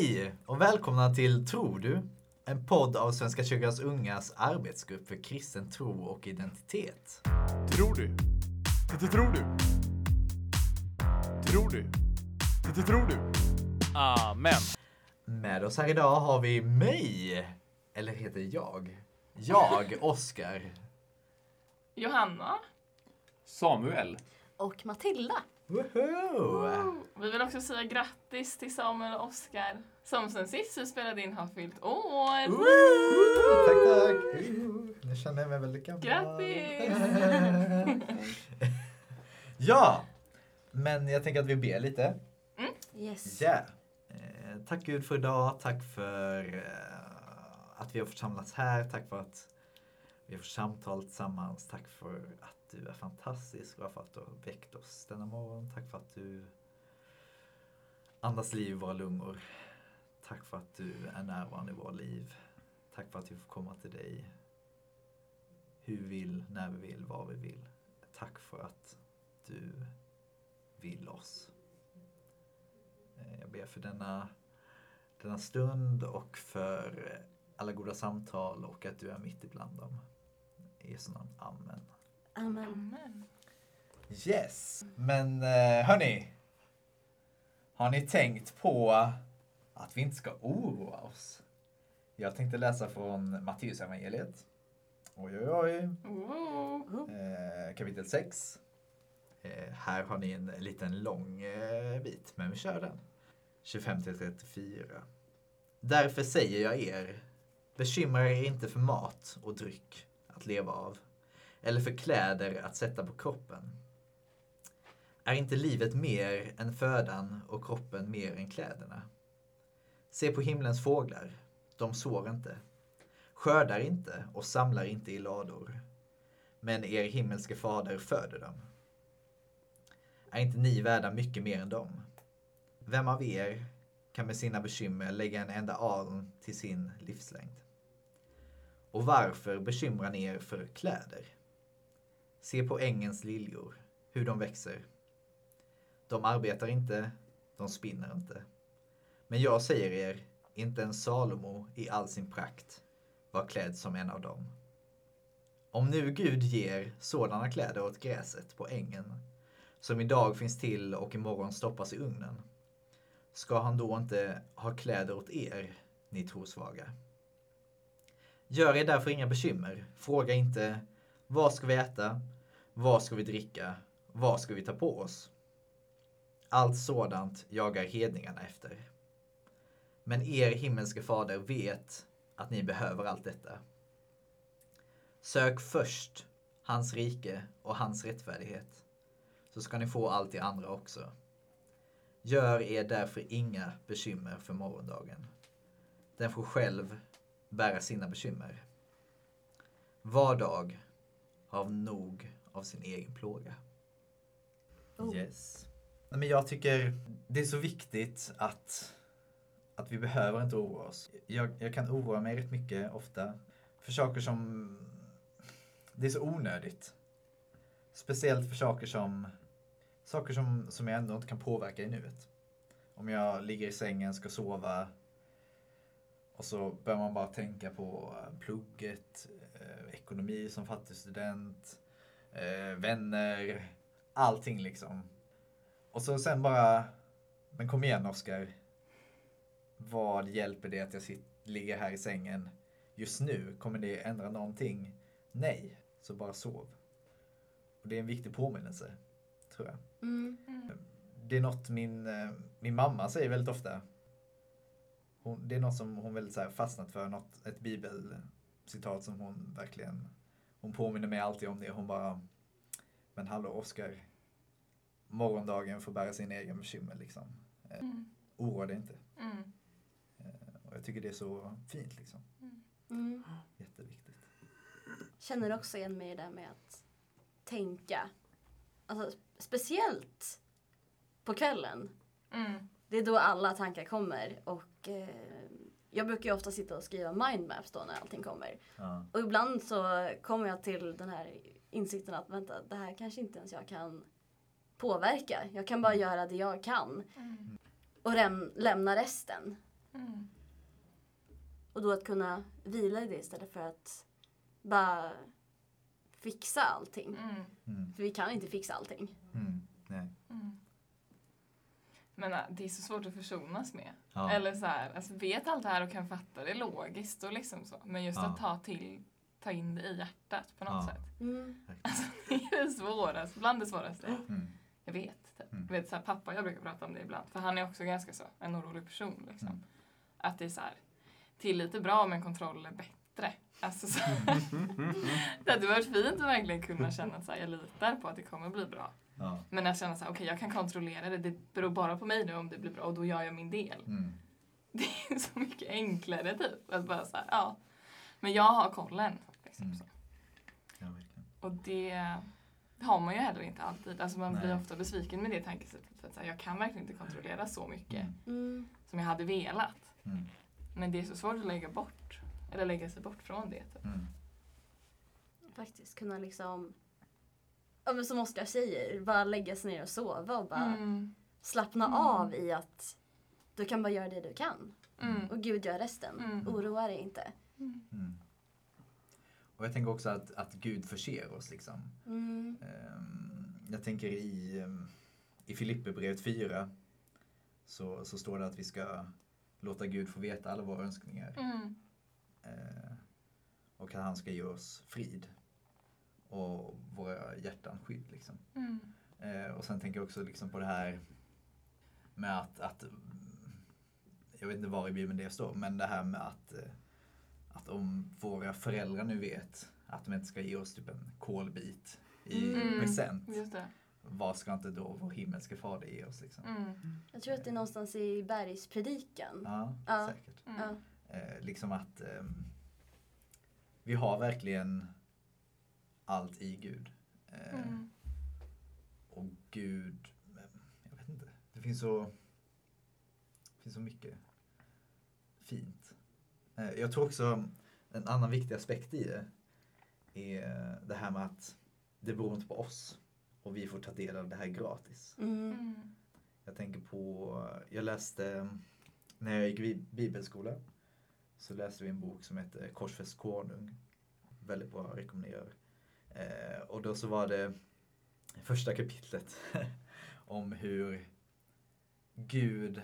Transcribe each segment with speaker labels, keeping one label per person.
Speaker 1: Hej och välkomna till Tror du? En podd av Svenska kyrkans ungas arbetsgrupp för kristen tro och identitet.
Speaker 2: Tror du? Det tror du? Tror du? Det tror du? Amen.
Speaker 1: Med oss här idag har vi mig, eller heter jag? Jag, Oskar.
Speaker 3: Johanna.
Speaker 2: Samuel.
Speaker 4: Och Matilda.
Speaker 1: Woho!
Speaker 3: Vi vill också säga grattis till Samuel och Oskar som sen sist vi spelade in har fyllt år.
Speaker 1: Tack, tack. Nu känner jag mig väldigt gammal.
Speaker 3: Grattis!
Speaker 1: ja, men jag tänker att vi ber lite.
Speaker 4: Yes.
Speaker 1: Ja. Eh, tack Gud för idag. Tack för eh, att vi har fått samlas här. Tack för att vi har fått samtal tillsammans. Tack för att du är fantastisk och för att du har väckt oss denna morgon. Tack för att du andas liv i våra lungor. Tack för att du är närvarande i våra liv. Tack för att vi får komma till dig hur vi vill, när vi vill, var vi vill. Tack för att du vill oss. Eh, jag ber för denna, denna stund och för alla goda samtal och att du är mitt ibland dem. I Jesu namn. Amen.
Speaker 4: Amen.
Speaker 3: Amen.
Speaker 1: Yes! Men eh, hörni. Har ni tänkt på att vi inte ska oroa oss? Jag tänkte läsa från Matteus evangeliet. Oj, oj, oj. Eh, kapitel 6. Eh, här har ni en liten lång eh, bit, men vi kör den. 25 till 34. Därför säger jag er, bekymra er inte för mat och dryck att leva av, eller för kläder att sätta på kroppen. Är inte livet mer än födan och kroppen mer än kläderna? Se på himlens fåglar, de sår inte, skördar inte och samlar inte i lador men er himmelske fader föder dem. Är inte ni värda mycket mer än dem? Vem av er kan med sina bekymmer lägga en enda aln till sin livslängd? Och varför bekymrar ni er för kläder? Se på ängens liljor, hur de växer. De arbetar inte, de spinner inte. Men jag säger er, inte en Salomo i all sin prakt var klädd som en av dem. Om nu Gud ger sådana kläder åt gräset på ängen, som idag finns till och imorgon stoppas i ugnen, ska han då inte ha kläder åt er, ni trosvaga? Gör er därför inga bekymmer. Fråga inte, vad ska vi äta? Vad ska vi dricka? Vad ska vi ta på oss? Allt sådant jagar hedningarna efter. Men er himmelske fader vet att ni behöver allt detta. Sök först hans rike och hans rättfärdighet, så ska ni få allt det andra också. Gör er därför inga bekymmer för morgondagen. Den får själv bära sina bekymmer. Var dag har nog av sin egen plåga.
Speaker 4: Oh.
Speaker 1: Yes. Men jag tycker det är så viktigt att, att vi behöver inte oroa oss. Jag, jag kan oroa mig rätt mycket ofta för saker som det är så onödigt. Speciellt för saker som saker som, som jag ändå inte kan påverka i nuet. Om jag ligger i sängen, ska sova och så börjar man bara tänka på eh, plugget, ekonomi som fattig student, eh, vänner, allting liksom. Och så sen bara, men kom igen Oskar. Vad hjälper det att jag sitter, ligger här i sängen just nu? Kommer det ändra någonting? Nej, så bara sov. Och det är en viktig påminnelse, tror jag.
Speaker 4: Mm.
Speaker 1: Det är något min, eh, min mamma säger väldigt ofta. Hon, det är något som hon väldigt så här fastnat för, något, ett bibelcitat som hon verkligen, hon påminner mig alltid om det. Hon bara, men hallå Oskar, morgondagen får bära sin egen bekymmer liksom. Eh,
Speaker 3: Mm.
Speaker 1: Oroa dig inte.
Speaker 3: Mm.
Speaker 1: Eh, Och jag tycker det är så fint liksom.
Speaker 4: Mm.
Speaker 1: Jätteviktigt.
Speaker 4: Känner också igen mig i det där med att tänka. Alltså, speciellt på kvällen.
Speaker 3: Mm.
Speaker 4: Det är då alla tankar kommer. Och eh, jag brukar ju ofta sitta och skriva mindmaps då när allting kommer.
Speaker 1: Ja.
Speaker 4: Och ibland så kommer jag till den här insikten att vänta, det här kanske inte ens jag kan påverka. Jag kan bara göra det jag kan
Speaker 3: Mm.
Speaker 4: och rem- lämna resten.
Speaker 3: Mm.
Speaker 4: Och då att kunna vila i det istället för att bara fixa allting.
Speaker 3: Mm.
Speaker 1: Mm.
Speaker 4: För vi kan inte fixa allting.
Speaker 1: Mm. Nej.
Speaker 3: Mm. Men äh, det är så svårt att försonas med.
Speaker 1: Ja.
Speaker 3: Eller så här, alltså vet allt det här och kan fatta det logiskt och liksom så. Men just
Speaker 1: Ja.
Speaker 3: att ta till, ta in det i hjärtat på något
Speaker 1: Ja.
Speaker 3: sätt.
Speaker 4: Mm.
Speaker 3: Det är det svåraste, bland det svåraste.
Speaker 1: Mm.
Speaker 3: Jag vet. Typ.
Speaker 1: Mm.
Speaker 3: Jag vet så här, pappa jag brukar prata om det ibland. För han är också ganska så, en orolig person. Liksom.
Speaker 1: Mm.
Speaker 3: Att det är så här, tillit är bra men kontroll är bättre. Alltså, så, det hade varit fint att verkligen kunna känna att så här, jag litar på att det kommer bli bra.
Speaker 1: Ja.
Speaker 3: Men att känna så här, okej jag kan kontrollera det, det beror bara på mig nu om det blir bra och då gör jag min del.
Speaker 1: Mm.
Speaker 3: Det är så mycket enklare typ. Att bara så här, ja. Men jag har kollen. Liksom,
Speaker 1: Mm.
Speaker 3: så.
Speaker 1: Ja.
Speaker 3: Och det har man ju heller inte alltid. Alltså man blir
Speaker 1: Nej.
Speaker 3: ofta besviken med det tankesättet. För att så här, jag kan verkligen inte kontrollera så mycket
Speaker 1: Mm.
Speaker 4: Mm.
Speaker 3: som jag hade velat.
Speaker 1: Mm.
Speaker 3: Men det är så svårt att lägga bort. Eller lägga sig bort från det. Typ.
Speaker 1: Mm.
Speaker 4: Faktiskt kunna liksom, ja men som Oskar säger, bara lägga sig ner och sova och bara
Speaker 3: Mm.
Speaker 4: slappna
Speaker 3: Mm.
Speaker 4: av i att du kan bara göra det du kan.
Speaker 3: Mm.
Speaker 4: Och Gud gör resten.
Speaker 3: Mm.
Speaker 4: Oroa dig inte.
Speaker 1: Mm. Och jag tänker också att, att Gud förser oss liksom.
Speaker 4: Mm.
Speaker 1: Ehm, Jag tänker i, ehm, i Filipperbrevet 4 så, så står det att vi ska låta Gud få veta alla våra önskningar.
Speaker 3: Mm.
Speaker 1: Eh, och att han ska ge oss frid och våra hjärtan skydd. Liksom.
Speaker 3: Mm.
Speaker 1: Eh, och sen tänker jag också liksom på det här med att, att mm, jag vet inte var i Bibeln det står, men det här med att, eh, att om våra föräldrar nu vet att de inte ska ge oss typ en kolbit i
Speaker 3: Mm.
Speaker 1: present,
Speaker 3: Just det.
Speaker 1: vad ska inte då vår himmelske fader ge oss? Liksom?
Speaker 3: Mm.
Speaker 4: Jag tror att det är någonstans i bergspredikan.
Speaker 1: Ja,
Speaker 4: Ja.
Speaker 1: säkert.
Speaker 3: Mm.
Speaker 1: Eh, liksom att ehm, vi har verkligen allt i Gud. Eh,
Speaker 3: Mm.
Speaker 1: Och Gud, jag vet inte. Det finns så, det finns så mycket fint. Eh, Jag tror också en annan viktig aspekt i det är det här med att det beror inte på oss och vi får ta del av det här gratis.
Speaker 4: Mm.
Speaker 3: Mm.
Speaker 1: Jag tänker på, jag läste, när jag gick i bibelskola så läste vi en bok som heter Korsfäst konung. Väldigt bra, rekommenderar. Eh, och då så var det första kapitlet om hur Gud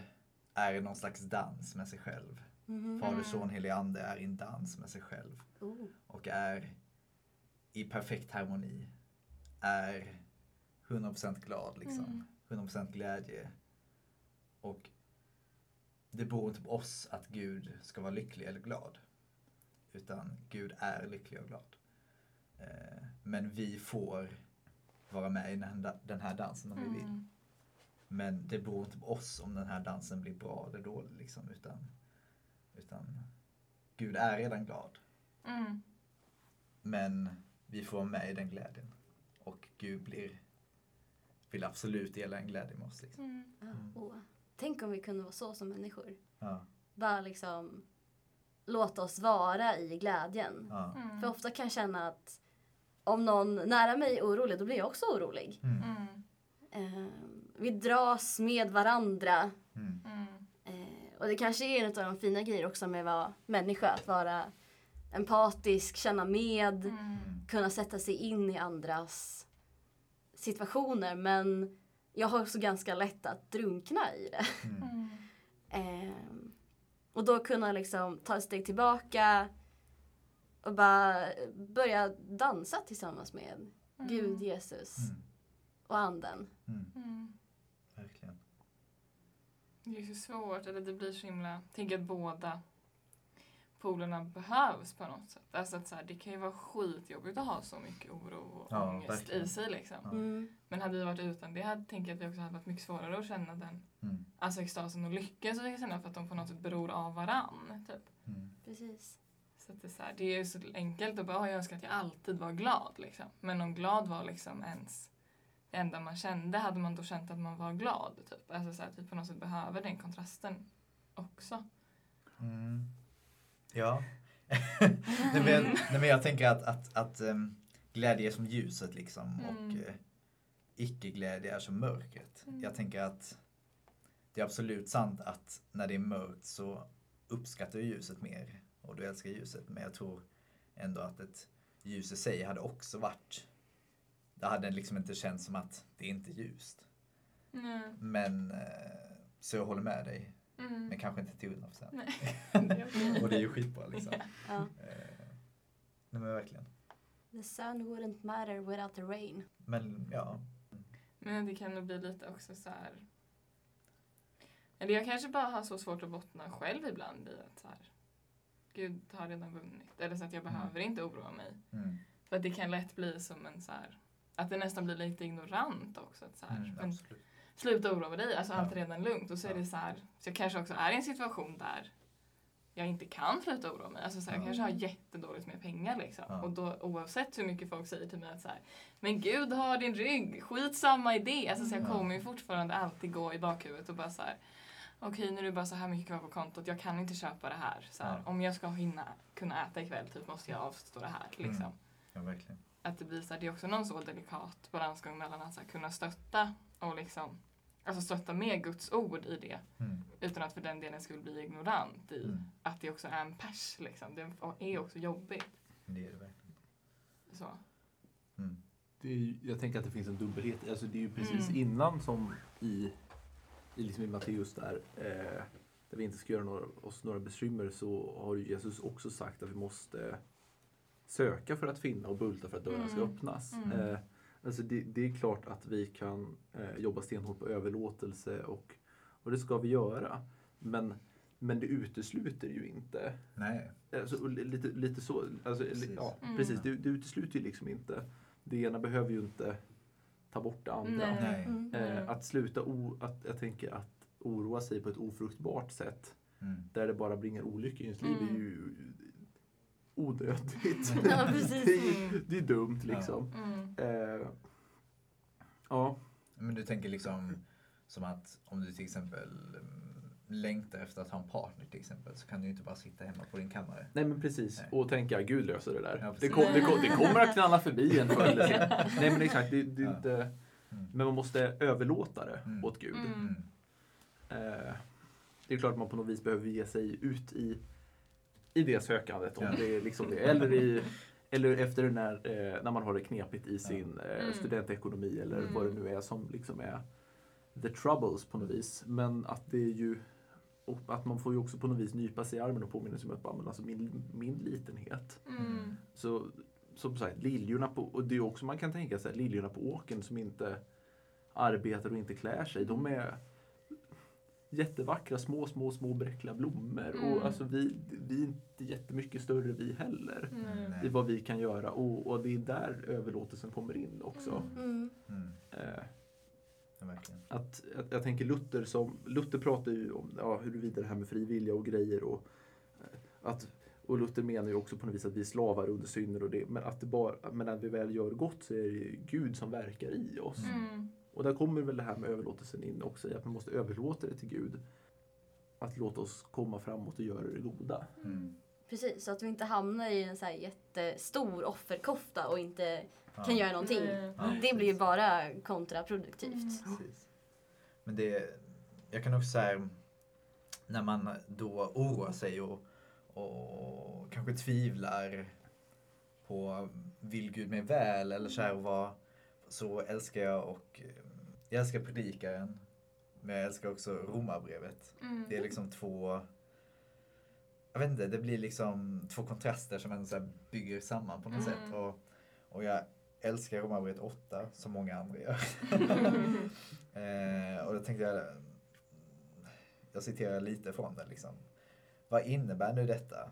Speaker 1: är någon slags dans med sig själv.
Speaker 4: Mhm.
Speaker 1: Fader,
Speaker 3: Mm.
Speaker 1: Son, Helig Ande är i en dans med sig själv
Speaker 4: Oh.
Speaker 1: och är i perfekt harmoni. Är 100% glad liksom.
Speaker 3: Mm.
Speaker 1: 100% glädje. Och det beror inte på oss att Gud ska vara lycklig eller glad. Utan Gud är lycklig och glad. Eh, Men vi får vara med i den här- dansen om vi vill.
Speaker 3: Mm.
Speaker 1: Men det beror inte på oss om den här dansen blir bra eller dålig. Liksom, utan, utan Gud är redan glad.
Speaker 3: Mm.
Speaker 1: Men vi får vara med i den glädjen. Och Gud blir, vill absolut dela en glädje med oss. Liksom.
Speaker 3: Mm.
Speaker 1: Mm.
Speaker 4: Åh. Tänk om vi kunde vara så som människor.
Speaker 1: Ja,
Speaker 4: Bara liksom låta oss vara i glädjen.
Speaker 1: ja.
Speaker 3: Mm.
Speaker 4: För ofta kan jag känna att om någon nära mig är orolig, då blir jag också orolig.
Speaker 1: Mm.
Speaker 3: Mm.
Speaker 4: Eh, vi dras med varandra. Eh, och det kanske är en av de fina grejer också med att vara människa. Att vara empatisk, känna med,
Speaker 3: Mm.
Speaker 4: kunna sätta sig in i andras situationer. Men jag har också ganska lätt att drunkna i det.
Speaker 1: Mm.
Speaker 3: Mm.
Speaker 4: Ehm, och då kunna liksom ta ett steg tillbaka och bara börja dansa tillsammans med Gud, Jesus
Speaker 1: Mm.
Speaker 4: och anden.
Speaker 1: Mm.
Speaker 3: Mm.
Speaker 1: Verkligen.
Speaker 3: Det är så svårt, eller det blir så himla... Jag tänker att båda polerna behövs på något sätt. Alltså att så här, det kan ju vara skitjobbigt att ha så mycket oro och
Speaker 1: Ja,
Speaker 3: ångest
Speaker 1: verkligen.
Speaker 3: i sig. Liksom.
Speaker 1: Ja.
Speaker 4: Mm.
Speaker 3: Men hade vi varit utan det hade tänker jag att vi också hade varit mycket svårare att känna den
Speaker 1: Mm.
Speaker 3: alltså extasen och lyckan som vi kan känna för att de på något sätt beror av varann. Typ.
Speaker 1: Mm.
Speaker 4: Precis.
Speaker 3: Så det, är så här, det är ju så enkelt att bara, "Ah, jag önskar att jag alltid var glad. Liksom. Men om glad var liksom ens det enda man kände, hade man då känt att man var glad? Typ. Alltså så här, att vi på något sätt behöver den kontrasten också.
Speaker 1: Mm. Ja. nej, men, jag- nej, men jag tänker att, att, att um, glädje är som ljuset liksom
Speaker 3: Mm.
Speaker 1: och uh, icke-glädje är som mörkret.
Speaker 3: Mm.
Speaker 1: Jag tänker att det är absolut sant att när det är mörkt så uppskattar du ljuset mer och du älskar ljuset. Men jag tror ändå att ett ljus i sig hade också varit, det hade liksom inte känts som att det är inte ljust.
Speaker 3: Nej.
Speaker 1: Men, eh, så jag håller med dig.
Speaker 3: Mm.
Speaker 1: Men kanske inte till 100 procent.
Speaker 3: Är.
Speaker 1: Och det är ju skitbra liksom.
Speaker 4: Ja.
Speaker 1: Eh, nej men verkligen.
Speaker 4: The sun wouldn't matter without the rain.
Speaker 1: Men ja,
Speaker 3: Men det kan nog bli lite också så här. Eller jag kanske bara har så svårt att bottna själv ibland i att så här. Gud har redan vunnit. Eller så att jag
Speaker 1: Mm.
Speaker 3: behöver inte oroa mig.
Speaker 1: mm,
Speaker 3: För att det kan lätt bli som en så här. Att det nästan blir lite ignorant också. Att så här,
Speaker 1: mm,
Speaker 3: sluta oroa dig, alltså allt är
Speaker 1: Ja.
Speaker 3: redan lugnt. Och så är
Speaker 1: Ja.
Speaker 3: det så här. Så jag kanske också är i en situation där jag inte kan sluta oroa mig. Alltså så här, jag
Speaker 1: Ja.
Speaker 3: kanske har jättedåligt med pengar liksom.
Speaker 1: Ja.
Speaker 3: Och då oavsett hur mycket folk säger till mig att så här, men gud har din rygg, skitsamma idé. Alltså så jag
Speaker 1: Ja.
Speaker 3: kommer ju fortfarande alltid gå i bakhuvudet och bara så här. Okej, nu är det bara så här mycket kvar på kontot. Jag kan inte köpa det här. Så här
Speaker 1: Ja.
Speaker 3: Om jag ska hinna kunna äta ikväll typ, måste jag avstå det här. Liksom.
Speaker 1: Mm. Ja, verkligen.
Speaker 3: Att det blir så här, det är också någon så delikat balansgång mellan att så här, kunna stötta och liksom Alltså stötta med Guds ord i det
Speaker 1: Mm,
Speaker 3: utan att för den delen skulle bli ignorant i
Speaker 1: mm.
Speaker 3: att det också är en pers. Liksom. Det är också jobbigt.
Speaker 1: Det är det verkligen.
Speaker 3: Så.
Speaker 1: Mm.
Speaker 2: Det är, ju- jag tänker att det finns en dubbelhet. Alltså det är ju precis
Speaker 3: Mm.
Speaker 2: innan som i, liksom i Matteus där, eh, där vi inte ska göra några, oss några bekymmer så har ju Jesus också sagt att vi måste söka för att finna och bulta för att dörrarna ska
Speaker 3: Mm.
Speaker 2: öppnas.
Speaker 3: Mm.
Speaker 2: Eh, alltså det, det är klart att vi kan eh, jobba stenhårt på överlåtelse och, och det ska vi göra. Men, men det utesluter ju inte
Speaker 1: Nej.
Speaker 2: Alltså, lite, lite så. Alltså,
Speaker 1: Precis.
Speaker 2: Ja,
Speaker 3: Mm.
Speaker 2: precis. Det, det utesluter ju liksom inte. Det ena behöver ju inte ta bort det andra.
Speaker 3: Nej.
Speaker 1: Nej.
Speaker 4: Mm.
Speaker 3: Mm.
Speaker 2: Eh, att sluta o, att, jag tänker att oroa sig på ett ofruktbart sätt
Speaker 1: Mm.
Speaker 2: där det bara bringar olycka i ens liv är
Speaker 3: Mm.
Speaker 2: ju onödigt.
Speaker 4: Ja, precis.
Speaker 2: det, är, det är dumt liksom.
Speaker 3: Mm.
Speaker 2: Eh, ja,
Speaker 1: Men du tänker liksom som att om du till exempel längtar efter att ha en partner till exempel så kan du ju inte bara sitta hemma på din kammare.
Speaker 2: nej men precis.
Speaker 1: Nej.
Speaker 2: Och tänka Gud löser det där.
Speaker 1: Ja,
Speaker 2: det, kom, det, kom, det kommer att knalla förbi en förr eller senare. Nej men exakt. Det, det är
Speaker 1: Ja.
Speaker 2: inte,
Speaker 1: Mm.
Speaker 2: men man måste överlåta det
Speaker 1: Mm.
Speaker 2: åt Gud.
Speaker 3: Mm.
Speaker 1: Mm.
Speaker 2: Eh, det är klart att man på något vis behöver ge sig ut i, i det sökandet. Om
Speaker 1: Ja.
Speaker 2: det är liksom det. Eller, i, eller efter när, eh, när man har det knepigt i sin eh,
Speaker 3: Mm.
Speaker 2: studentekonomi eller
Speaker 3: Mm.
Speaker 2: vad det nu är som liksom är the troubles på något vis. Men att det är ju och att man får ju också på något vis nypa sig i armen och påminna sig om att bara, men alltså min, min litenhet.
Speaker 3: Mm.
Speaker 2: Så som sagt, liljorna på, och det är också man kan tänka sig, liljorna på åken som inte arbetar och inte klär sig, de är jättevackra, små, små, små bräckliga blommor.
Speaker 3: Mm.
Speaker 2: Och alltså vi, vi är inte jättemycket större vi heller.
Speaker 3: Mm.
Speaker 2: I vad vi kan göra. Och, och det är där överlåtelsen kommer in också.
Speaker 4: Mm.
Speaker 1: Mm.
Speaker 2: Eh,
Speaker 1: Ja,
Speaker 2: att, att, jag tänker Luther som, Luther pratar ju om ja, huruvida det här med frivilliga och grejer och att och Luther menar ju också på något vis att vi är slavar under synder och det, men att det bara, men när vi väl gör gott så är det ju Gud som verkar i oss.
Speaker 3: Mm.
Speaker 2: Och där kommer väl det här med överlåtelsen in också, att man måste överlåta det till Gud. Att låta oss komma framåt och göra det goda.
Speaker 1: Mm.
Speaker 4: Precis, så att vi inte hamnar i en så här jättestor offerkofta och inte
Speaker 1: Ja.
Speaker 4: kan göra någonting.
Speaker 1: Ja,
Speaker 4: Det blir ju bara kontraproduktivt.
Speaker 1: Precis. Men det, jag kan också säga när man då oroar sig och, och kanske tvivlar på vill Gud mig väl eller så här och vad, så älskar jag och jag älskar predikaren men jag älskar också romarbrevet.
Speaker 3: Mm.
Speaker 1: Det är liksom två jag vet inte, det blir liksom två kontraster som ändå så bygger samman på något
Speaker 3: Mm.
Speaker 1: sätt. Och, och jag älskar Romarbrevet 8 som många andra gör. eh, och då tänkte jag, jag citerar lite från det liksom. Vad innebär nu detta?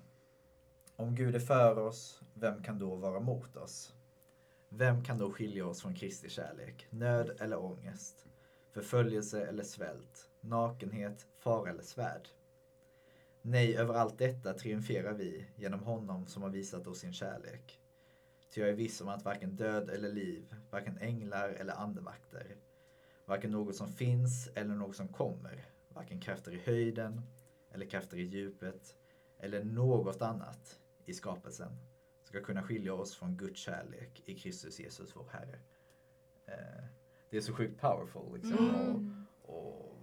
Speaker 1: Om Gud är för oss, vem kan då vara mot oss? Vem kan då skilja oss från Kristi kärlek? Nöd eller ångest? Förföljelse eller svält? Nakenhet, fara eller svärd? Nej, över allt detta triumferar vi genom honom som har visat oss sin kärlek. Ty jag är viss om att varken död eller liv, varken änglar eller andevakter, varken något som finns eller något som kommer, varken krafter i höjden eller krafter i djupet eller något annat i skapelsen ska kunna skilja oss från Guds kärlek i Kristus Jesus vår Herre. Eh, Det är så sjukt powerful liksom.
Speaker 4: Mm.
Speaker 1: Och, och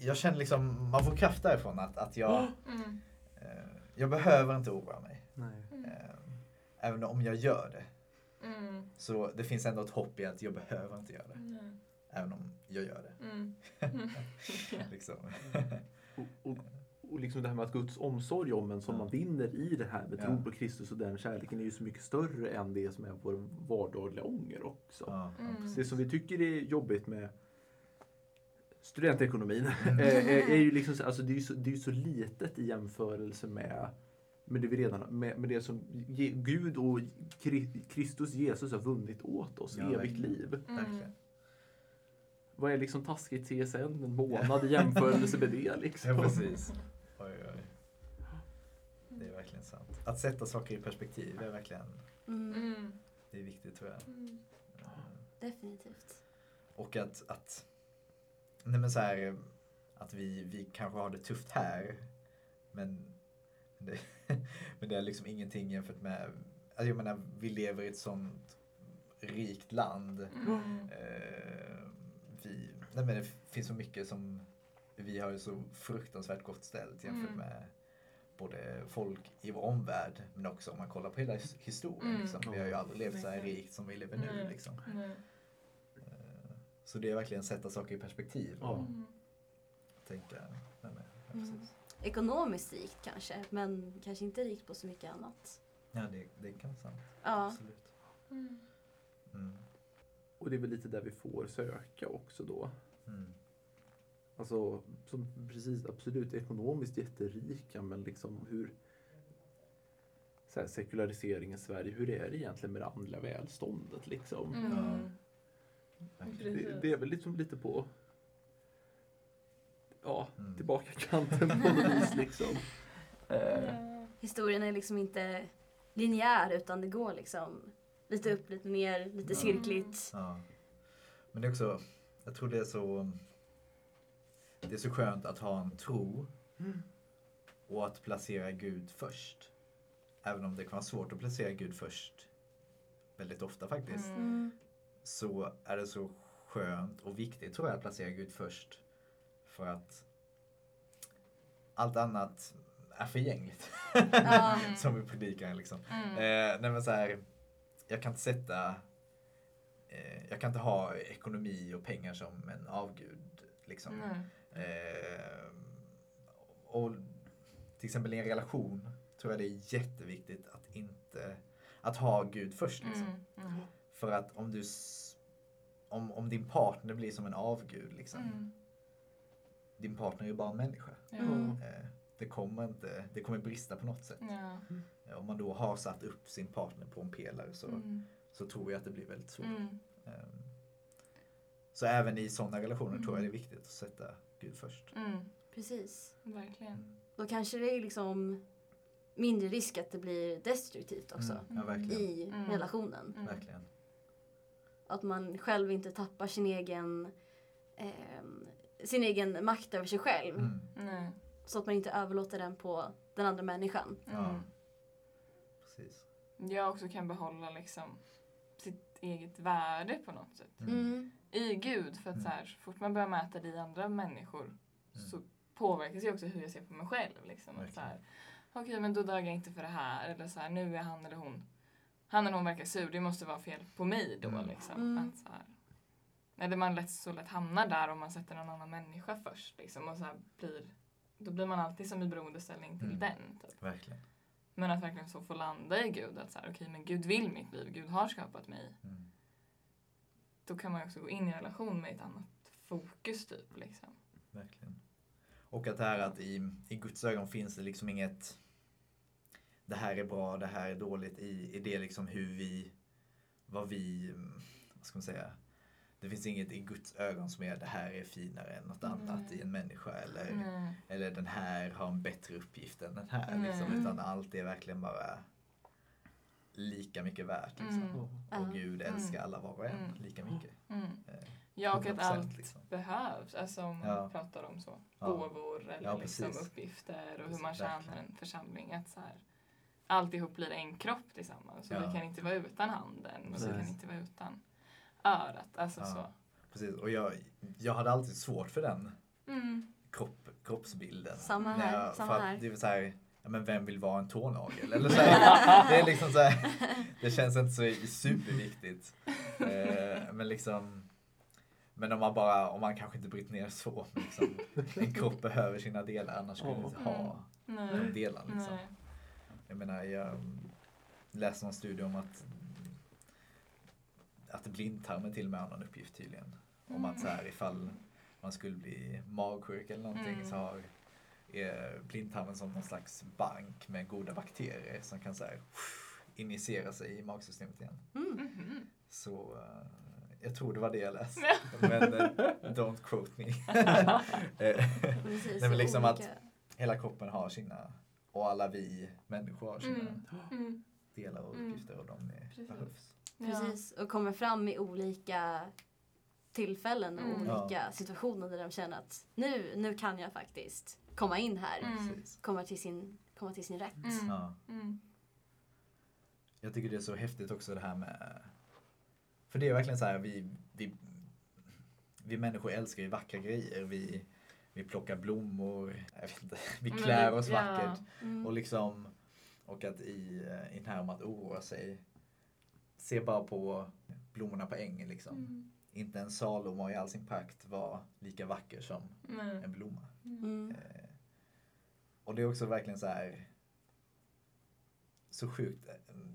Speaker 1: jag känner liksom, man får kraft därifrån att, att jag,
Speaker 3: Mm.
Speaker 1: eh, jag behöver inte oroa mig.
Speaker 2: Nej.
Speaker 1: Eh, även om jag gör det.
Speaker 3: Mm.
Speaker 1: Så det finns ändå ett hopp i att jag behöver inte göra det.
Speaker 3: Mm.
Speaker 1: Även om jag gör det.
Speaker 3: Mm. Mm.
Speaker 1: Liksom.
Speaker 2: Och, och, och liksom det här med att Guds omsorg om en som
Speaker 1: Ja.
Speaker 2: man vinner i det här med
Speaker 1: Ja.
Speaker 2: tro på Kristus och den kärleken är ju så mycket större än det som är vår vardagliga ånger också.
Speaker 1: Ja, ja,
Speaker 3: Mm.
Speaker 1: precis.
Speaker 2: Det som vi tycker är jobbigt med studentekonomin är, är, är ju liksom, så- alltså det är ju så, det är så litet i jämförelse med, med det vi redan med, med det som ge, Gud och Kri- Kristus Jesus har vunnit åt oss,
Speaker 1: Ja,
Speaker 2: evigt
Speaker 1: verkligen.
Speaker 2: liv.
Speaker 3: Mm.
Speaker 2: Vad är liksom taskigt CSN en månad i jämförelse med det liksom?
Speaker 1: Ja, precis. Oj, oj. Det är verkligen sant. Att sätta saker i perspektiv är verkligen
Speaker 4: Mm.
Speaker 3: Mm.
Speaker 1: det är viktigt tror jag.
Speaker 3: Mm.
Speaker 1: Eh,
Speaker 4: Definitivt.
Speaker 1: Och att, att, nej men så här, att vi, vi kanske har det tufft här. Men det, men det är liksom ingenting jämfört med, alltså jag menar vi lever i ett sånt rikt land.
Speaker 3: Mm.
Speaker 1: Eh, vi, nej men det finns så mycket som vi har ju så fruktansvärt gott ställt jämfört
Speaker 3: Mm.
Speaker 1: med både folk i vår omvärld men också om man kollar på hela his- historien.
Speaker 3: Mm.
Speaker 1: Liksom. Vi har ju aldrig levt så här rikt som vi lever nu. Liksom.
Speaker 3: Nej.
Speaker 1: Så det är verkligen att sätta saker i perspektiv och
Speaker 2: Ja.
Speaker 3: Mm.
Speaker 1: tänka. Nej,
Speaker 4: Mm.
Speaker 1: precis.
Speaker 4: Ekonomiskt rikt kanske, men kanske inte rikt på så mycket annat.
Speaker 1: ja det, det kan vara sant.
Speaker 4: Ja.
Speaker 1: Absolut.
Speaker 3: Mm.
Speaker 1: Mm.
Speaker 2: Och det är väl lite där vi får söka också då.
Speaker 1: Mm.
Speaker 2: Alltså, som precis, absolut ekonomiskt jätterika, men liksom hur så här, sekulariseringen i Sverige, hur är det egentligen med det andliga välståndet liksom?
Speaker 3: Mm.
Speaker 2: Det, det är väl liksom lite på ja,
Speaker 1: Mm.
Speaker 2: tillbaka kanten på något vis liksom. Eh.
Speaker 4: Historien är liksom inte linjär utan det går liksom lite upp, lite ner, lite
Speaker 1: Ja.
Speaker 4: cirkligt.
Speaker 1: Ja. Men det är också, jag tror det är så, det är så skönt att ha en tro
Speaker 2: Mm.
Speaker 1: och att placera Gud först. Även om det kan vara svårt att placera Gud först väldigt ofta faktiskt.
Speaker 3: Mm.
Speaker 1: Så är det så skönt och viktigt tror jag att placera Gud först. För att allt annat är förgängligt.
Speaker 4: Ja.
Speaker 1: Som vi predikar liksom.
Speaker 3: Mm.
Speaker 1: Eh, nej men så här, jag kan inte sätta, eh, jag kan inte ha ekonomi och pengar som en avgud. Liksom.
Speaker 3: Nej.
Speaker 1: Eh, och till exempel i en relation tror jag det är jätteviktigt att inte, att ha Gud först. Liksom.
Speaker 3: Mm. Mm.
Speaker 1: För att om du, om, om din partner blir som en avgud, liksom.
Speaker 3: Mm.
Speaker 1: din partner är ju bara en människa.
Speaker 4: Mm.
Speaker 1: Eh, det kommer inte, det kommer brista på något sätt.
Speaker 3: Ja.
Speaker 1: Eh, Om man då har satt upp sin partner på en pelare så,
Speaker 3: Mm.
Speaker 1: så tror jag att det blir väldigt svårt.
Speaker 3: Mm.
Speaker 1: Ehm, Så även i sådana relationer
Speaker 3: Mm.
Speaker 1: tror jag det är viktigt att sätta Gud först.
Speaker 3: Mm.
Speaker 4: Precis.
Speaker 3: Verkligen.
Speaker 1: Mm.
Speaker 4: Då kanske det är liksom mindre risk att det blir destruktivt också
Speaker 1: Mm. Ja,
Speaker 4: i
Speaker 3: Mm.
Speaker 4: relationen.
Speaker 3: Mm.
Speaker 1: verkligen.
Speaker 4: Att man själv inte tappar sin egen, ehm, sin egen makt över sig själv.
Speaker 1: Mm.
Speaker 4: Så att man inte överlåter den på den andra människan.
Speaker 1: Ja.
Speaker 3: Mm.
Speaker 1: Precis.
Speaker 3: Jag också kan behålla liksom sitt eget värde på något sätt.
Speaker 1: Mm.
Speaker 4: Mm.
Speaker 3: I Gud. För att
Speaker 1: Mm.
Speaker 3: så här, så fort man börjar mäta det i andra människor så påverkas ju också hur jag ser på mig själv. Liksom. Att så här, Okej, men då dög jag inte för det här. Eller så här, nu är han eller hon han eller hon verkar sur, det måste vara fel på mig då.
Speaker 1: Mm.
Speaker 3: Liksom.
Speaker 4: Mm.
Speaker 3: Att så här, eller man lätt, så lätt hamnar där om man sätter någon annan människa först. Liksom, och så här blir, då blir man alltid som i beroendeställning till
Speaker 1: Mm.
Speaker 3: den. Typ.
Speaker 1: Verkligen.
Speaker 3: Men att verkligen så få landa i Gud. Att så här, okej, men Gud vill mitt liv. Gud har skapat mig.
Speaker 1: Mm.
Speaker 3: Då kan man också gå in i en relation med ett annat fokus typ. Liksom.
Speaker 1: Verkligen. Och att det här att i, i Guds ögon finns det liksom inget det här är bra, det här är dåligt i, i det liksom hur vi, vad vi, mm, vad ska man säga, det finns inget i Guds ögon som är det här är finare än något annat
Speaker 3: Nej.
Speaker 1: i en människa eller,
Speaker 3: Nej.
Speaker 1: eller den här har en bättre uppgift än den här.
Speaker 3: Nej.
Speaker 1: Liksom, utan allt är verkligen bara lika mycket värt. Liksom.
Speaker 3: Mm.
Speaker 1: Och
Speaker 4: Ja.
Speaker 1: Gud
Speaker 3: Mm.
Speaker 1: älskar alla var och en
Speaker 3: Mm.
Speaker 1: lika mycket.
Speaker 3: Mm.
Speaker 1: Eh,
Speaker 3: Ja, och att
Speaker 1: 100%,
Speaker 3: allt
Speaker 1: liksom.
Speaker 3: behövs. Alltså om man
Speaker 1: Ja.
Speaker 3: pratar om så.
Speaker 1: Ja.
Speaker 3: Gåvor eller
Speaker 1: Ja,
Speaker 3: liksom uppgifter och hur man tjänar en församling. Att så här, alltihop blir en kropp tillsammans. Och
Speaker 1: Ja.
Speaker 3: vi kan inte vara utan handen och vi kan inte vara utan örat. Alltså
Speaker 1: Ja.
Speaker 3: så.
Speaker 1: Precis, och jag, jag hade alltid svårt för den
Speaker 3: Mm.
Speaker 1: kropp, kroppsbilden.
Speaker 4: Samma här,
Speaker 1: jag-
Speaker 4: samma
Speaker 1: för att
Speaker 4: här.
Speaker 1: Det är så här, ja, men vem vill vara en tånagel? Eller så här, det är liksom så här, det känns inte så superviktigt. Eh, men liksom, men om man bara, om man kanske inte bryter ner så, liksom, en kropp behöver sina delar annars skulle den inte ha de
Speaker 3: Nej.
Speaker 1: delarna. Liksom.
Speaker 3: Nej.
Speaker 1: Jag menar, jag läste någon studie om att att blindtarmen till och med har någon uppgift tydligen. Om att så här, ifall man skulle bli magsjuk eller någonting
Speaker 3: Mm.
Speaker 1: så har är blindtarmen som någon slags bank med goda bakterier som kan så här, injicera sig i magsystemet igen.
Speaker 4: Mm.
Speaker 3: Mhm.
Speaker 1: Så eh, jag tror det var det jag läste. Men eh, don't quote me. Eh, Nej, men liksom att- Hela kroppen har sina, och alla vi människor har sina
Speaker 3: Mm. Mm.
Speaker 1: delar och
Speaker 3: Mm.
Speaker 1: uppgifter och de är,
Speaker 3: Precis.
Speaker 1: behövs.
Speaker 4: Precis, och kommer fram i olika tillfällen och
Speaker 3: Mm.
Speaker 4: olika situationer där de känner att nu, nu kan jag faktiskt komma in här.
Speaker 3: Mm.
Speaker 4: Komma, till sin, komma till sin rätt.
Speaker 3: Mm.
Speaker 1: Ja.
Speaker 3: Mm.
Speaker 1: Jag tycker det är så häftigt också det här med... För det är verkligen så här, vi, vi, vi människor älskar ju vackra grejer. Vi, vi plockar blommor, jag vet inte, vi klär oss
Speaker 3: ja.
Speaker 1: vackert.
Speaker 4: Mm.
Speaker 1: Och liksom, och att i, eh, i den här om att oroa sig, se bara på blommorna på ängen liksom.
Speaker 3: Mm.
Speaker 1: Inte en Salomo i all sin prakt var lika vacker som en blomma.
Speaker 4: Mm.
Speaker 1: Eh, och det är också verkligen så här så sjukt.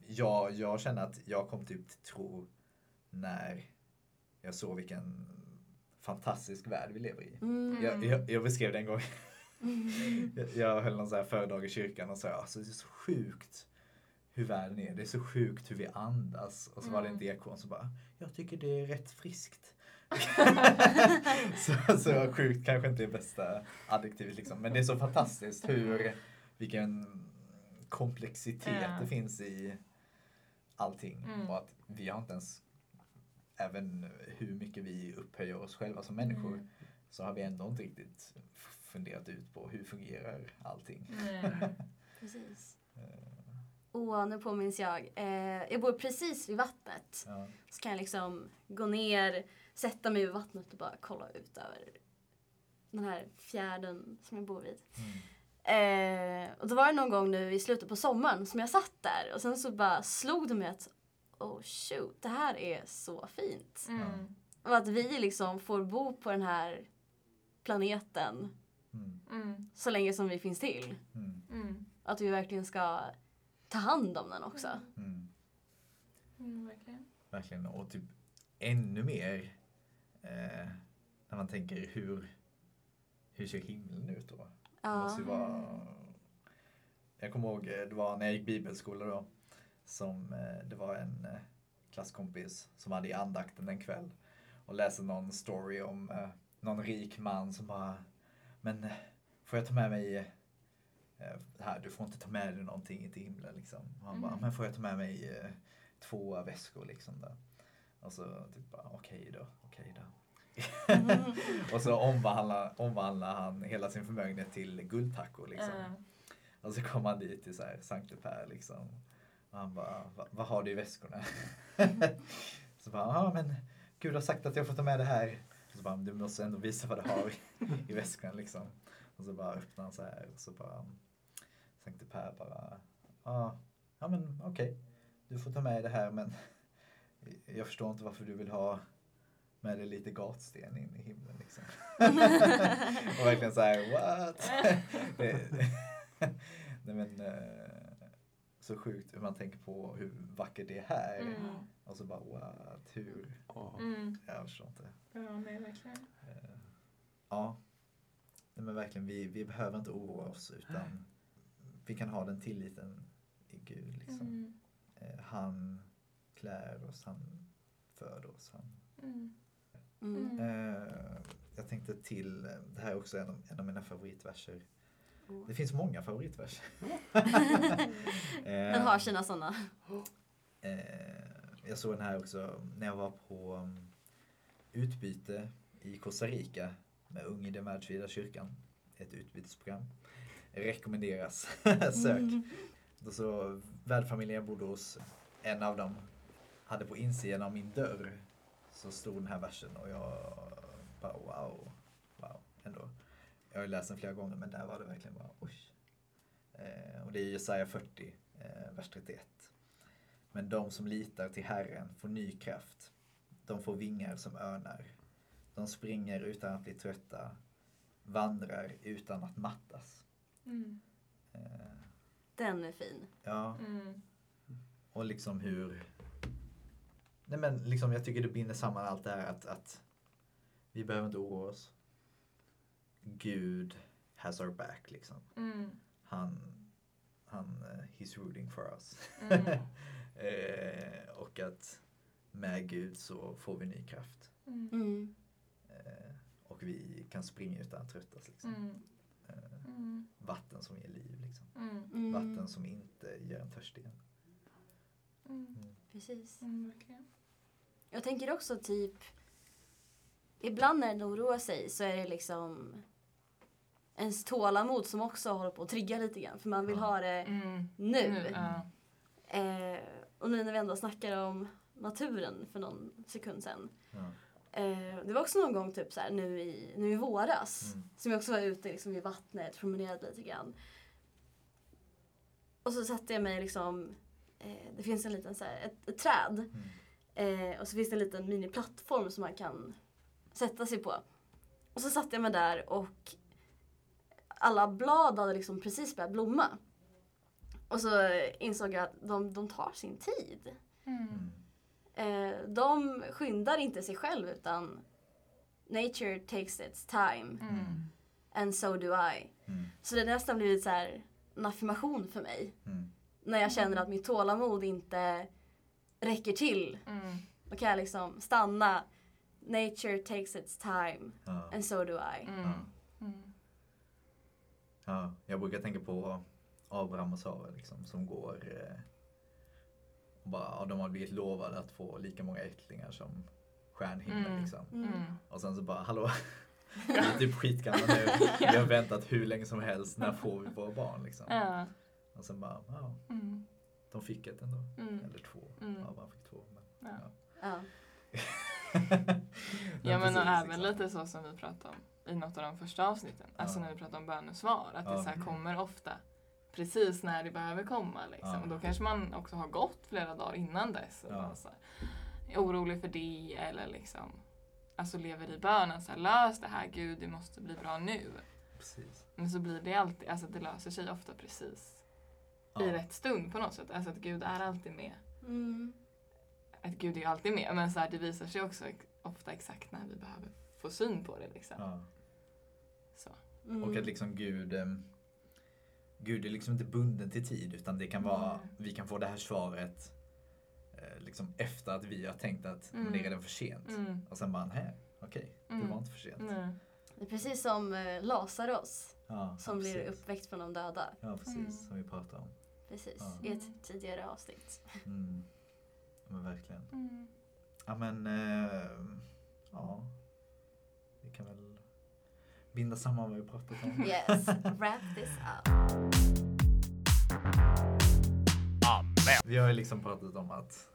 Speaker 1: Jag, jag känner att jag kom typ till tro när jag såg vilken fantastisk värld vi lever i.
Speaker 4: Mm.
Speaker 1: Jag, jag, jag beskrev det en gång. jag, jag höll någon så här föredrag i kyrkan och sa alltså, det är så sjukt hur världen är. Det är så sjukt hur vi andas. Och så var det en
Speaker 3: Mm.
Speaker 1: diakon som bara, jag tycker det är rätt friskt. så, så sjukt kanske inte är bästa adjektivet liksom. Men det är så fantastiskt hur, vilken komplexitet
Speaker 3: Ja.
Speaker 1: det finns i allting.
Speaker 3: Mm.
Speaker 1: Och att vi har inte ens, även hur mycket vi upphöjer oss själva som människor,
Speaker 3: Mm.
Speaker 1: så har vi ändå inte riktigt funderat ut på hur fungerar allting.
Speaker 3: Nej.
Speaker 4: Precis.
Speaker 1: Eh,
Speaker 4: Och nu påminns jag. Eh, jag bor precis vid vattnet.
Speaker 1: Ja.
Speaker 4: Så kan jag liksom gå ner, sätta mig vid vattnet och bara kolla ut över den här fjärden som jag bor vid.
Speaker 1: Mm.
Speaker 4: Eh, och då var det någon gång nu i slutet på sommaren som jag satt där och sen så bara slog det mig att oh shoot, det här är så fint.
Speaker 3: Mm.
Speaker 4: Och att vi liksom får bo på den här planeten
Speaker 1: Mm.
Speaker 3: Mm.
Speaker 4: så länge som vi finns till.
Speaker 1: Mm.
Speaker 3: Mm.
Speaker 4: Att vi verkligen ska ta hand om den också.
Speaker 1: Mm.
Speaker 3: Mm. Verkligen.
Speaker 1: Verkligen. Och typ ännu mer eh, när man tänker hur, hur ser himlen ut då? Det måste ju
Speaker 4: Ja.
Speaker 1: vara... Jag kommer ihåg, eh, det var när jag gick bibelskola då, som eh, det var en eh, klasskompis som hade i andakten en kväll och läste någon story om eh, någon rik man som bara, men får jag ta med mig eh, här, du får inte ta med dig någonting till himlen liksom. Och han bara,
Speaker 3: Mhm.
Speaker 1: men får jag ta med mig eh, två väskor liksom där? Och så typ bara, okej då, okej då. och så omvandlar, omvandlar han hela sin förmögenhet till guldtackor liksom.
Speaker 3: Ja.
Speaker 1: Och så kom han dit till så här Sankte Per liksom. Och han bara, "Va- vad har du i väskorna? så bara, ja men Gud har sagt att jag får ta med det här. Och så bara, du måste ändå visa vad du har i, i väskorna liksom. Och så bara öppnar han så här och så bara Sankte Per bara, ja, ja men okej. Du får ta med det här men jag förstår inte varför du vill ha med dig lite gatsten in i himlen liksom. och verkligen så här, what? Nej men eh, så sjukt hur man tänker på hur vackert det är här.
Speaker 3: Mm.
Speaker 1: Och så bara what, hur?
Speaker 2: Ja.
Speaker 3: Mm.
Speaker 1: Jag förstår inte.
Speaker 3: Ja, nej, verkligen.
Speaker 1: Eh, ja. Nej men verkligen, vi, vi behöver inte oroa oss utan vi kan ha den tilliten i Gud. Liksom.
Speaker 3: Mm.
Speaker 1: Eh, han klär oss, han föder oss. Han,
Speaker 3: Mm.
Speaker 4: Mm.
Speaker 1: Eh, jag tänkte till, det här är också en av, en av mina favoritverser. Det finns många favoritverser.
Speaker 4: Den har sina sådana.
Speaker 1: Eh, jag såg den här också när jag var på um, utbyte i Costa Rica med Ung i den världsvida kyrkan. Ett utbytesprogram. Rekommenderas. Sök.
Speaker 4: Mm.
Speaker 1: Då så värdfamiljen jag bodde hos, en av dem hade på insidan av min dörr så stod den här versen och jag bara wow, wow ändå. Jag har ju läst den flera gånger men där var det verkligen bara oj. Eh, och det är Jesaja 40, eh, vers 31. Men de som litar till Herren får ny kraft. De får vingar som örnar. De springer utan att bli trötta. Vandrar utan att mattas.
Speaker 3: Mm.
Speaker 1: Eh,
Speaker 4: Den är fin.
Speaker 1: ja,
Speaker 3: Mm.
Speaker 1: och liksom hur... Nej men liksom jag tycker det binder samman allt det här att, att vi behöver inte oroa oss. Gud has our back liksom.
Speaker 3: Mm.
Speaker 1: Han, han, eh, he's rooting for us.
Speaker 3: Mm.
Speaker 1: eh, och att med Gud så får vi ny kraft.
Speaker 3: Mm.
Speaker 4: Mm.
Speaker 1: Eh, och vi kan springa utan att tröttas. Liksom.
Speaker 3: Mm.
Speaker 1: Eh,
Speaker 3: Mm.
Speaker 1: vatten som ger liv. Liksom.
Speaker 3: Mm.
Speaker 4: Mm.
Speaker 1: Vatten som inte gör en törstig igen.
Speaker 3: Mm.
Speaker 4: Precis.
Speaker 3: Mm. Verkligen.
Speaker 4: Jag tänker också typ, ibland när den oroar sig så är det liksom ens tålamod som också håller på att trigga lite grann. För man vill
Speaker 1: Ja.
Speaker 4: ha det
Speaker 3: Mm.
Speaker 4: nu.
Speaker 3: Nu, ja.
Speaker 4: Eh, och nu när vi ändå snackar om naturen för någon sekund sedan.
Speaker 1: Ja.
Speaker 4: Eh, det var också någon gång typ så här, nu, i, nu i våras
Speaker 1: Mm.
Speaker 4: som jag också var ute liksom, vid vattnet, promenerade lite grann. Och så satte jag mig liksom, eh, det finns en liten så här, ett, ett träd
Speaker 1: Mm.
Speaker 4: Eh, och så finns det en liten miniplattform som man kan sätta sig på. Och så satte jag mig där och alla blad hade liksom precis börjat blomma. Och så insåg jag att de, de tar sin tid.
Speaker 3: Mm.
Speaker 4: Eh, de skyndar inte sig själv utan nature takes its time
Speaker 3: Mm.
Speaker 4: and so do I.
Speaker 1: Mm.
Speaker 4: Så det har nästan blivit så här en affirmation för mig.
Speaker 1: Mm.
Speaker 4: När jag känner att mitt tålamod inte räcker till
Speaker 3: Mm.
Speaker 4: Då kan jag liksom stanna. Nature takes its time
Speaker 1: Ja.
Speaker 4: and so do I.
Speaker 3: Mm.
Speaker 1: Ja. Ja, jag brukar tänka på Abraham och Sara liksom, som går eh, och bara, ja, de har blivit lovade att få lika många ättlingar som stjärnhimlen.
Speaker 3: Mm.
Speaker 1: Liksom.
Speaker 4: Mm.
Speaker 3: Mm.
Speaker 1: Och sen så bara, hallå, vi är typ skitgamla nu. Vi har väntat hur länge som helst, när får vi våra barn? Liksom.
Speaker 3: Ja.
Speaker 1: Och sen bara, ja,
Speaker 3: Mm.
Speaker 1: de fick ett ändå.
Speaker 3: Mm.
Speaker 1: Eller två.
Speaker 3: Mm.
Speaker 1: Abraham fick två. Men,
Speaker 3: Ja.
Speaker 1: ja.
Speaker 4: Ja.
Speaker 3: Ja men och även
Speaker 1: liksom.
Speaker 3: lite så som vi pratade om i något av de första avsnitten. Alltså
Speaker 1: Ja.
Speaker 3: när vi pratade om bönesvar. Att det
Speaker 1: Ja.
Speaker 3: så här kommer ofta precis när det behöver komma. Liksom.
Speaker 1: Ja.
Speaker 3: Och då kanske man också har gått flera dagar innan dess. Och
Speaker 1: Ja.
Speaker 3: så här, är orolig för det eller liksom Alltså lever i bönen så här, lös det här Gud, det måste bli bra nu.
Speaker 1: Precis.
Speaker 3: Men så blir det alltid, alltså det löser sig ofta precis i rätt stund på något sätt. Alltså att Gud är alltid med.
Speaker 4: Mm.
Speaker 3: Att Gud är alltid med men så här, det visar sig också ofta exakt när vi behöver få syn på det. Liksom.
Speaker 4: Mm.
Speaker 1: Och att liksom Gud, eh, Gud är liksom inte bunden till tid utan det kan vara,
Speaker 3: Mm.
Speaker 1: vi kan få det här svaret eh, liksom efter att vi har tänkt att men det är
Speaker 3: Mm.
Speaker 1: redan för sent.
Speaker 3: Mm.
Speaker 1: Och sen bara, nej, okej, det
Speaker 3: Mm.
Speaker 1: var inte för sent.
Speaker 4: Det är precis som eh, Lazarus
Speaker 1: Ja,
Speaker 4: som
Speaker 1: ja,
Speaker 4: blir
Speaker 1: precis.
Speaker 4: uppväckt från de döda.
Speaker 1: Ja, precis.
Speaker 3: Mm.
Speaker 1: Som vi pratade om.
Speaker 4: Precis,
Speaker 1: Ja.
Speaker 4: i ett tidigare avsnitt.
Speaker 1: Mm. Men verkligen.
Speaker 3: Mm.
Speaker 1: Ja men, eh, ja. Vi kan väl binda samman vad vi pratat om.
Speaker 4: Yes, wrap this up.
Speaker 1: Vi har ju liksom pratat om att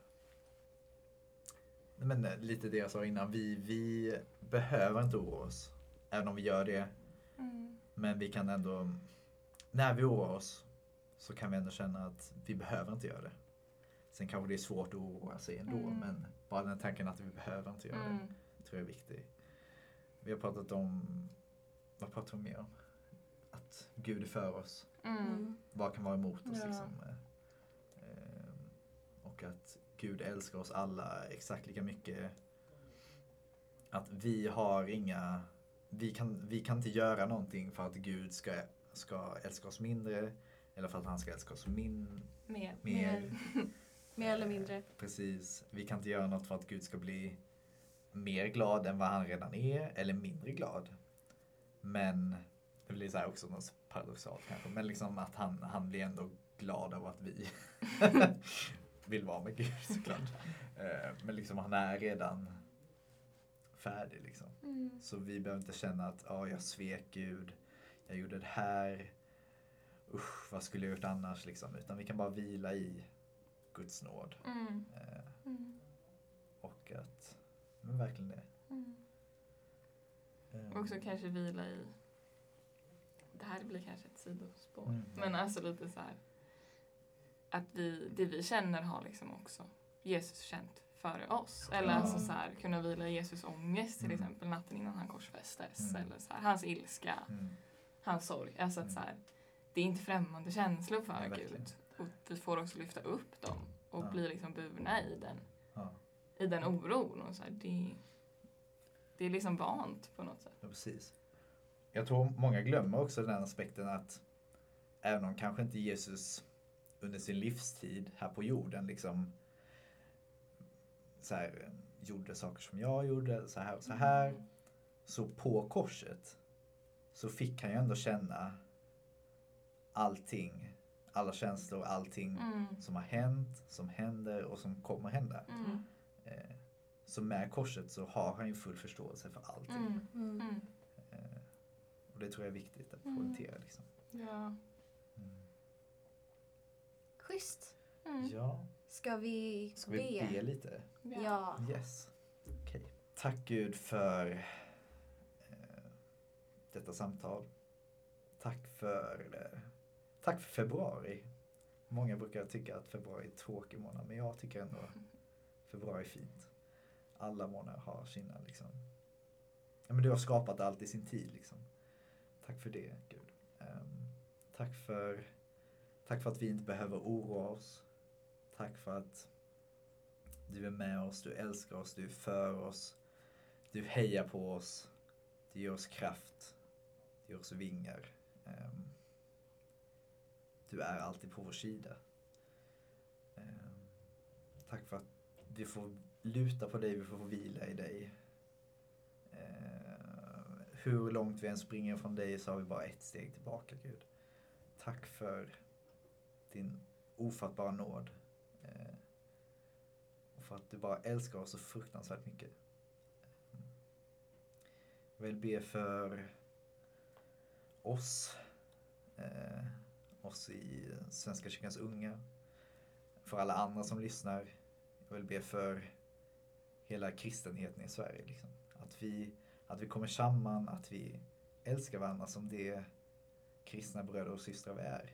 Speaker 1: Nej, men lite det jag sa innan, vi, vi behöver inte oroa oss. Även om vi gör det.
Speaker 3: Mm.
Speaker 1: Men vi kan ändå, när vi oroar oss så kan vi ändå känna att vi behöver inte göra det. Sen kanske det är svårt att oroa sig ändå
Speaker 3: Mm.
Speaker 1: men bara den tanken att vi behöver inte göra
Speaker 3: Mm.
Speaker 1: det tror jag är viktig. Vi har pratat om, vad pratar vi mer om? Att Gud är för oss.
Speaker 3: Mm.
Speaker 4: Mm.
Speaker 1: Vad kan vara emot oss
Speaker 3: Ja.
Speaker 1: liksom? Eh, Och att Gud älskar oss alla exakt lika mycket. Att vi har inga, vi kan, vi kan inte göra någonting för att Gud ska, ska älska oss mindre. Eller för att han ska älska oss min,
Speaker 3: Mer.
Speaker 1: mer.
Speaker 4: Mer eller mindre.
Speaker 1: Precis. Vi kan inte göra något för att Gud ska bli mer glad än vad han redan är. Eller mindre glad. Men det blir så här också något paradoxalt kanske. Men liksom att han, han blir ändå glad av att vi vill vara med Gud såklart. Eh, Men liksom han är redan färdig liksom.
Speaker 3: Mm.
Speaker 1: Så vi behöver inte känna att ja, jag svek Gud, jag gjorde det här, usch vad skulle jag gjort annars liksom. Utan vi kan bara vila i Guds nåd.
Speaker 3: Mm.
Speaker 1: Eh,
Speaker 3: Mm.
Speaker 1: och att, men verkligen det.
Speaker 3: Mm.
Speaker 1: Eh,
Speaker 3: Också kanske vila i det här blir kanske ett sidospår.
Speaker 1: Mm.
Speaker 3: Men alltså lite så här. Att vi, det vi känner har liksom också Jesus känt före oss. Eller
Speaker 1: Ja.
Speaker 3: alltså så här, kunna vila i Jesus ångest till
Speaker 1: Mm.
Speaker 3: exempel natten innan han korsfästes.
Speaker 1: Mm.
Speaker 3: Eller så här, hans ilska,
Speaker 1: Mm.
Speaker 3: hans sorg. Alltså att
Speaker 1: Mm.
Speaker 3: så här, det är inte främmande känslor för
Speaker 1: Nej.
Speaker 3: Gud. Och vi får också lyfta upp dem och
Speaker 1: Ja.
Speaker 3: bli liksom burna i den,
Speaker 1: Ja,
Speaker 3: i den oron. Och så det, det är liksom vant på något sätt.
Speaker 1: ja, precis. Jag tror många glömmer också den aspekten att även om kanske inte Jesus under sin livstid här på jorden liksom så här, gjorde saker som jag gjorde, så här och så här. Så på korset så fick han ju ändå känna allting, alla känslor, allting
Speaker 3: Mm.
Speaker 1: som har hänt, som händer och som kommer hända.
Speaker 3: Mm.
Speaker 1: Eh, så med korset så har han ju full förståelse för allting.
Speaker 3: Mm.
Speaker 4: Mm.
Speaker 3: Mm.
Speaker 1: Eh, och det tror jag är viktigt att
Speaker 3: Mm.
Speaker 1: poängtera. Liksom.
Speaker 3: Ja.
Speaker 4: Schysst.
Speaker 3: Mm.
Speaker 1: Ja,
Speaker 4: Ska vi
Speaker 1: ska vi be lite?
Speaker 4: Ja.
Speaker 1: Yes. Okej. Tack Gud för eh, detta samtal. Tack för, eh, tack för februari. Många brukar tycka att februari är en tråkig månad, men jag tycker ändå februari är fint. Alla månader har sina liksom. Ja, men du har skapat allt i sin tid liksom. Tack för det Gud. Um, tack för Tack för att vi inte behöver oroa oss. Tack för att du är med oss, du älskar oss, du är för oss. Du hejar på oss. Du ger oss kraft. Du ger oss vingar. Um, Du är alltid på vår sida. Um, Tack för att vi får luta på dig, vi får vila i dig. Eh, Hur långt vi än springer från dig så har vi bara ett steg tillbaka, Gud. Tack för din ofattbara nåd. Eh, och för att du bara älskar oss så fruktansvärt mycket. Jag vill be för oss, eh, oss i Svenska kyrkans unga, för alla andra som lyssnar. Jag vill be för hela kristenheten i Sverige. Liksom. Att, vi, att vi kommer samman, att vi älskar varandra som det kristna bröder och systrar vi är.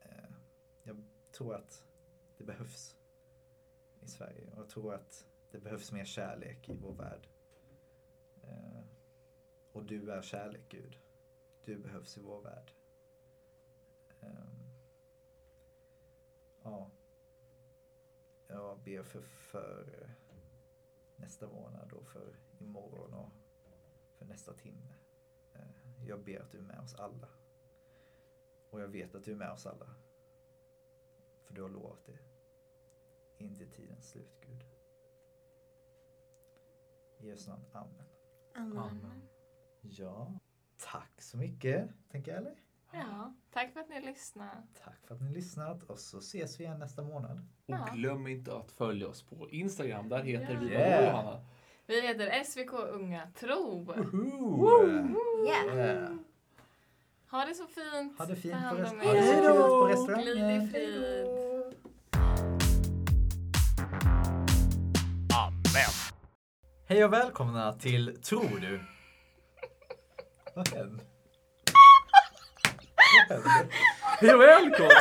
Speaker 1: Eh, jag tror att det behövs i Sverige och jag tror att det behövs mer kärlek i vår värld. Eh, och du är kärlek, Gud. Du behövs i vår värld. Ehm, ja. Jag ber för, för nästa månad och för imorgon och för nästa timme. Eh, jag ber att du är med oss alla. Och jag vet att du är med oss alla. För du har lovat det. In till tidens slut, Gud. I Jesu namn, Amen.
Speaker 4: Amen.
Speaker 2: Amen.
Speaker 1: Ja, tack så mycket, tänker jag, eller?
Speaker 3: Ja, tack för att ni lyssnade.
Speaker 1: Tack för att ni har lyssnat och så ses vi igen nästa månad.
Speaker 2: Och
Speaker 3: Ja.
Speaker 2: glöm inte att följa oss på Instagram. Där heter vi
Speaker 1: Yeah.
Speaker 2: Johanna?
Speaker 3: Vi heter SVK Unga Tro.
Speaker 1: Woohoo!
Speaker 4: Yeah.
Speaker 1: Yeah.
Speaker 3: Ha det så fint.
Speaker 1: Ha det fint på, rest- ha det så
Speaker 4: då!
Speaker 1: på
Speaker 3: Glid i
Speaker 1: restaurangen.
Speaker 3: frid.
Speaker 5: Amen.
Speaker 1: Hej och välkomna till Tror du? Vad hände? Vad?
Speaker 2: Hej och välkomna!